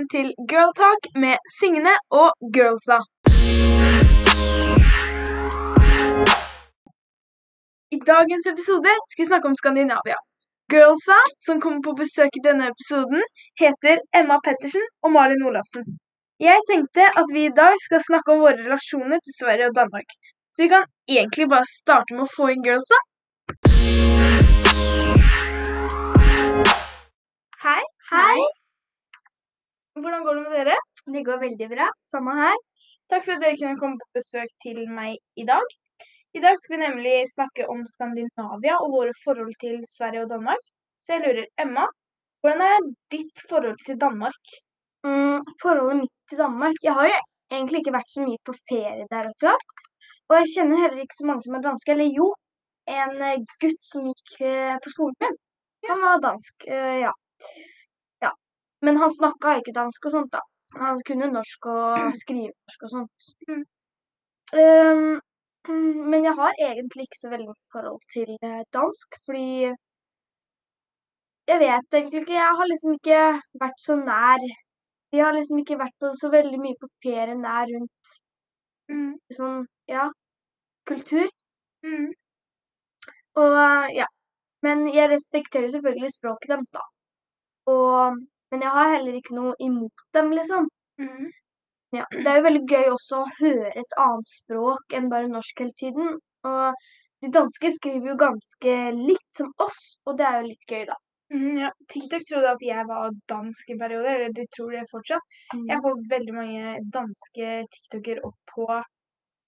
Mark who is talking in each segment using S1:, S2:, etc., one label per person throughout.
S1: velkommen til Girl Talk med Signe og Girlsa. I dagens episode skal vi snakke om Skandinavia. Girlsa, som kommer på besøk i denne episoden, heter Emma Pettersen og Malin Olafsen. Jeg tenkte at vi i dag skal snakke om våre relasjoner til Sverige og Danmark. Så vi kan egentlig bare starte med å få inn Girlsa. Hei.
S2: Hei.
S1: Hvordan går det med dere?
S2: Det går veldig bra. Samme her.
S1: Takk for at dere kunne komme på besøk til meg i dag. I dag skal vi nemlig snakke om Skandinavia og våre forhold til Sverige og Danmark. Så jeg lurer, Emma, hvordan er ditt forhold til Danmark?
S2: Mm, forholdet mitt til Danmark Jeg har egentlig ikke vært så mye på ferie der Og, klart. Og jeg kjenner heller ikke så mange som er danske. Eller jo, en eh, gutt som gikk eh, på skolen min. Han var dansk, eh, ja. Men han snakka ikke dansk og sånt, da. Han kunne norsk og skrive norsk og sånt.
S1: Mm.
S2: Um, men jeg har egentlig ikke så veldig mye forhold til eh, dansk, fordi jeg vet egentlig ikke. Jeg har liksom ikke vært så nær. Jeg har liksom ikke vært på så veldig mye på ferie nær rundt
S1: Mm.
S2: sånn, ja, kultur.
S1: Mm.
S2: Og ja. Men jeg respekterer selvfølgelig språket deres, da. Og, men jeg har heller ikke noe imot dem, liksom.
S1: Mm.
S2: Ja. Det er jo veldig gøy også å høre et annet språk enn bare norsk hele tiden. Og de danske skriver jo ganske likt som oss, og det er jo litt gøy, da.
S1: Mm, ja. TikTok trodde at jeg var dansk en periode, eller de tror det fortsatt. Jeg får veldig mange danske TikToker opp på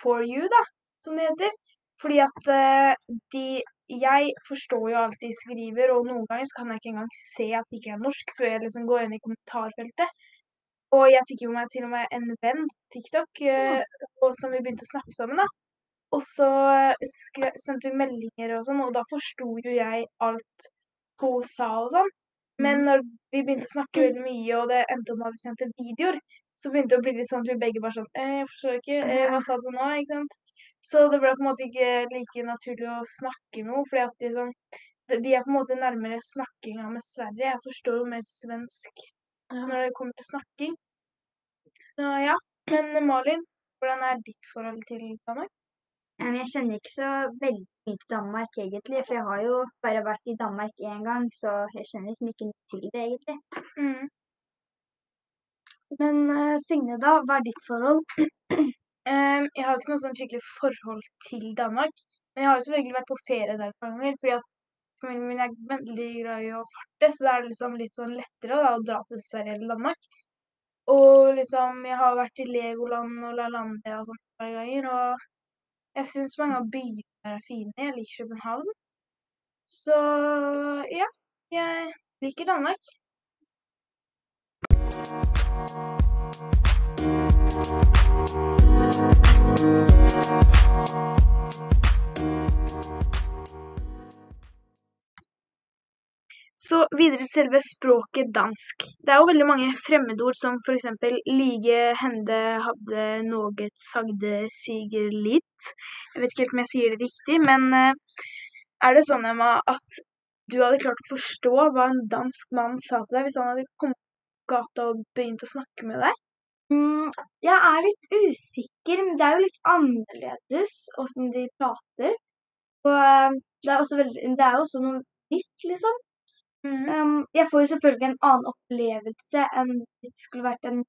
S1: For you, da, som det heter. Fordi at uh, de Jeg forstår jo alt de skriver, og noen ganger så kan jeg ikke engang se at det ikke er norsk, før jeg liksom går inn i kommentarfeltet. Og jeg fikk jo meg til og med en venn TikTok, eh, og som vi begynte å snakke sammen, da. Og så skre sendte vi meldinger og sånn, og da forsto jo jeg alt hun sa og sånn. Men når vi begynte å snakke veldig mye, og det endte med at vi sendte videoer, så begynte det å bli litt sånn at vi begge bare sånn eh, Jeg forstår ikke. Eh, hva sa du nå? Ikke sant? Så det ble på en måte ikke like naturlig å snakke med henne, fordi at liksom Vi er på en måte nærmere snakkinga med Sverige. Jeg forstår jo mer svensk når det kommer til snakking. Så ja. Men Malin, hvordan er ditt forhold til Danmark?
S2: Jeg kjenner ikke så veldig mye til Danmark, egentlig. For jeg har jo bare vært i Danmark én gang, så jeg kjenner liksom ikke til det, egentlig.
S1: Mm.
S2: Men uh, Signe, da, hva er ditt forhold?
S1: um, jeg har ikke noe sånn skikkelig forhold til Danmark, men jeg har jo selvfølgelig vært på ferie der et par ganger, fordi at familien min er veldig glad i å farte, så det er liksom litt sånn lettere da, å dra til Sverige eller Danmark. Og liksom, jeg har vært i Legoland og La Landia og sånn et par ganger, og jeg syns mange av byene er fine. Jeg liker København. Så ja, jeg liker Danmark. Så videre til selve språket dansk. Det er jo veldig mange fremmedord som eksempel lige, hende, hadde, noget, sagde, siger, litt. Jeg vet ikke helt om jeg sier det riktig, men eh, er det sånn, Emma, at du hadde klart å forstå hva en dansk mann sa til deg hvis han hadde kommet gata og begynt å snakke med deg?
S2: Mm, jeg er litt usikker, men det er jo litt annerledes åssen de prater. Og eh, det er, veldig, det er jo også noe nytt, liksom.
S1: Mm.
S2: Um, jeg får jo selvfølgelig en annen opplevelse enn hvis det skulle vært en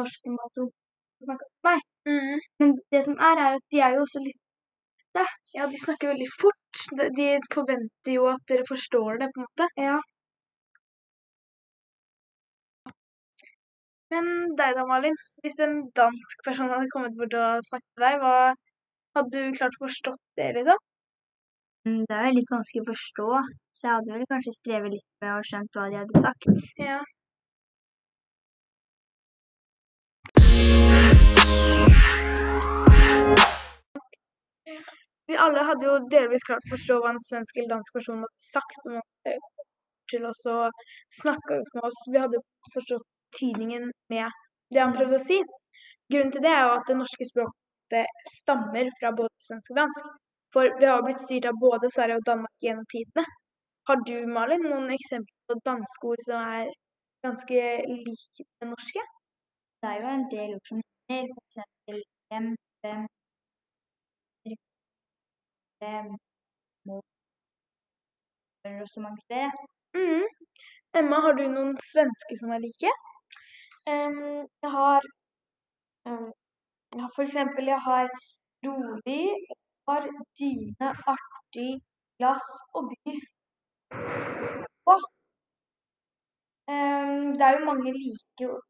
S2: norsk mann som snakka med meg.
S1: Mm.
S2: Men det som er, er at de er jo også litt
S1: Ja, de snakker veldig fort. De, de forventer jo at dere forstår det, på en måte.
S2: Ja.
S1: Men deg da, Malin. Hvis en dansk person hadde kommet bort og snakket til deg, hva hadde du klart å forstått det, liksom?
S2: Mm, Det er jo litt vanskelig å forstå, så jeg hadde vel kanskje strevet litt med å skjønt hva de hadde sagt.
S1: Ja. Vi alle hadde jo delvis klart å forstå hva en svensk eller dansk person hadde sagt Og man eh, til oss og snakka ut med oss. Vi hadde forstått tydningen med det han prøvde å si. Grunnen til det er jo at det norske språket stammer fra både svensk og dansk. For vi har jo blitt styrt av både Sverige og Danmark gjennom tidene. Har du, Malin, noen eksempler på danske ord som er ganske lik det norske?
S2: Det er jo en del ord som ligner, for eksempel hvem, hvem, mål, og så mange flere.
S1: Mm. Emma, har du noen svenske som er like?
S2: Jeg har um, ja, for eksempel, jeg har rolig, har dyne, artig, glass og by. Og um, det er jo mange like ord,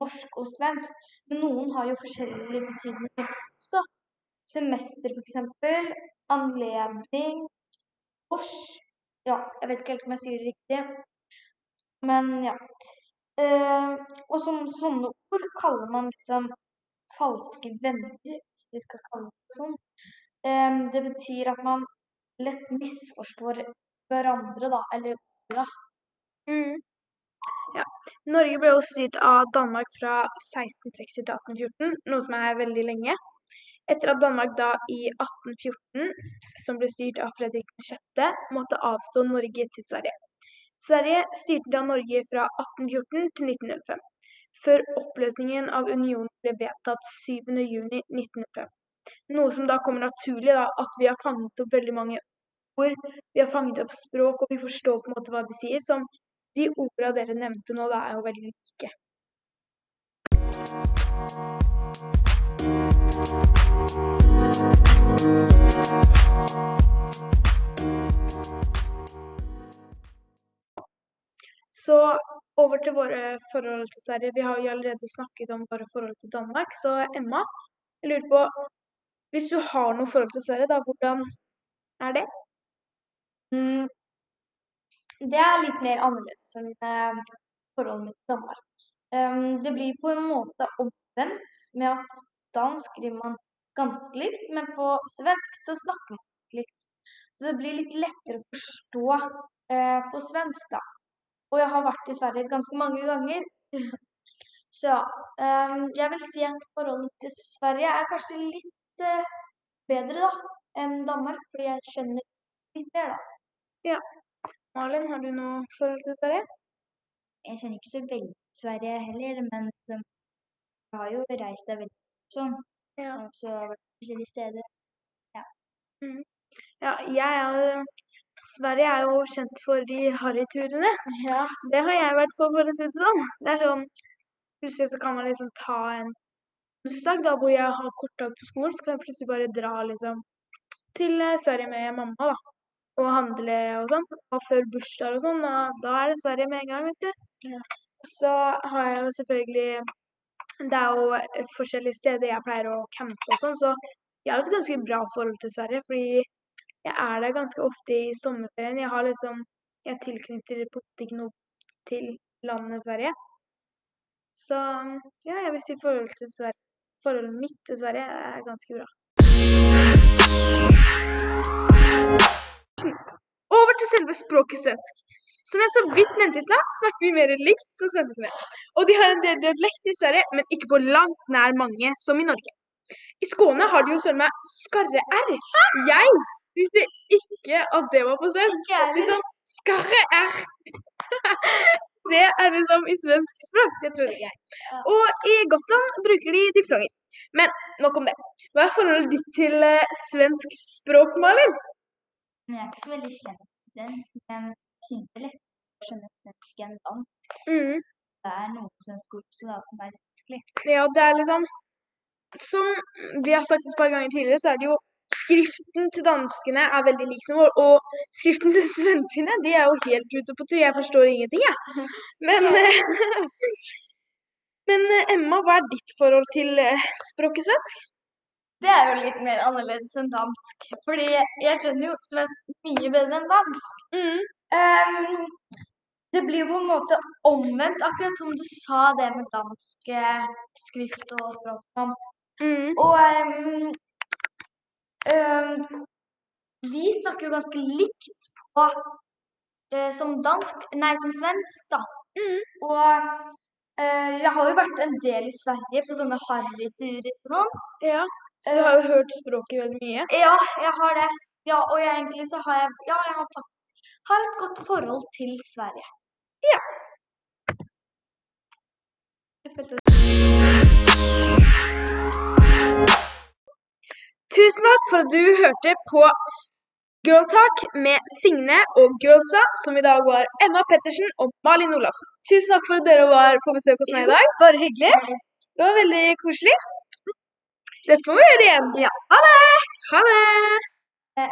S2: norsk og svensk, men noen har jo forskjellige betydninger også. Semester, eksempel. Anledning. Års. Ja, jeg vet ikke helt om jeg sier det riktig. Men ja. Uh, og som sånne ord kaller man liksom falske venner, hvis vi skal kalle det sånn. Um, det betyr at man lett misforstår hverandre, da, eller orda.
S1: Mm. Ja. Norge ble jo styrt av Danmark fra 1660 til 1814, noe som er veldig lenge. Etter at Danmark da i 1814, som ble styrt av Fredrik 6., måtte avstå Norge til Sverige. Sverige styrte da Norge fra 1814 til 1905, før oppløsningen av unionen ble vedtatt 7.6.1905. Noe som da kommer naturlig, da, at vi har fanget opp veldig mange ord, vi har fanget opp språk, og vi forstår på en måte hva de sier. Som de ordene dere nevnte nå, da er jo veldig like. Så over til våre forhold til Sverige. Vi har jo allerede snakket om våre forhold til Danmark. Så Emma, jeg lurer på Hvis du har noe forhold til Sverige, da, hvordan er det?
S2: Mm, det er litt mer annerledes enn eh, forholdet mitt til Danmark. Um, det blir på en måte omvendt med at dansk skriver man ganske likt, men på svensk så snakker man ganske likt. Så det blir litt lettere å forstå uh, på svensk, da. Og jeg har vært i Sverige ganske mange ganger. Så um, jeg vil si at forholdet til Sverige er kanskje litt uh, bedre da, enn Danmark, fordi jeg skjønner litt mer, da.
S1: Ja. Malin, har du noe forhold til Sverige?
S2: Jeg kjenner ikke så veldig til Sverige heller, men som, jeg har jo reist der veldig sånn.
S1: Ja.
S2: Og så vært forskjellige steder. Ja.
S1: Mm. Ja, jeg er Sverige er jo kjent for de harryturene.
S2: Ja.
S1: Det har jeg vært på, for å si det sånn. Det er sånn Plutselig så kan man liksom ta en onsdag da hvor jeg har kort dag på skolen, så kan jeg plutselig bare dra liksom til eh, Sverige med mamma, da og handle og sånn. Og før bursdager og sånn, og da er det Sverige med en gang, vet du.
S2: Ja.
S1: Så har jeg jo selvfølgelig Det er jo forskjellige steder jeg pleier å campe og sånn, så jeg har et ganske bra forhold til Sverige, fordi jeg er der ganske ofte i sommerferien. Jeg har liksom Jeg tilknytter på ikke til landet Sverige. Så ja, jeg vil si forholdet til Sverige Forholdet mitt til Sverige er ganske bra. Over til selve språket svensk. Som jeg så vidt nevnte i stad, snakker vi mer likt som svenskene. Og de har en del dialekt i Sverige, men ikke på langt nær mange som i Norge. I Skåne har de jo søren meg skarre-r. Jeg visste ikke at det var på svensk. Liksom skarre er Det er liksom i svensk språk. Det trodde ikke jeg. Og i Gotland bruker de diftonger. Men nok om det. Hva er forholdet ditt til eh, svensk språk, Malin?
S2: Men jeg er ikke så veldig kjent med svensk, men jeg synes det er lettere å skjønne svensk enn dansk.
S1: Mm.
S2: Det er noen svenske ord som er- som er vanskelig.
S1: Ja, det er liksom Som vi har sagt et par ganger tidligere, så er det jo Skriften til danskene er veldig lik som vår, og skriften til svenskene de er jo helt ute på tur. Jeg forstår ingenting, jeg. Men, men eh, Emma, hva er ditt forhold til eh, språket svensk?
S2: Det er jo litt mer annerledes enn dansk, fordi jeg skjønner jo svensk mye bedre enn dansk.
S1: Mm.
S2: Um, det blir på en måte omvendt, akkurat som du sa det med dansk eh, skrift og språk. sånn.
S1: Mm.
S2: Og ehm, vi snakker jo ganske likt på eh, som dansk, nei, som svensk, da.
S1: Mm.
S2: Og eh, jeg har jo vært en del i Sverige på sånne harryturer og sånt.
S1: Ja, så du har jo hørt språket veldig mye.
S2: Ja, jeg har det. Ja, og jeg, egentlig så har jeg, ja, jeg har faktisk har et godt forhold til Sverige. Ja følte
S1: Tusen takk for at du hørte på Girl Talk med Signe og Girlsa, som i dag var Emma Pettersen og Malin Olafsen. Tusen takk for at dere var på besøk hos meg i dag.
S2: Bare hyggelig.
S1: Det var veldig koselig. Dette må vi gjøre igjen.
S2: Ja. Ha det!
S1: Ha det!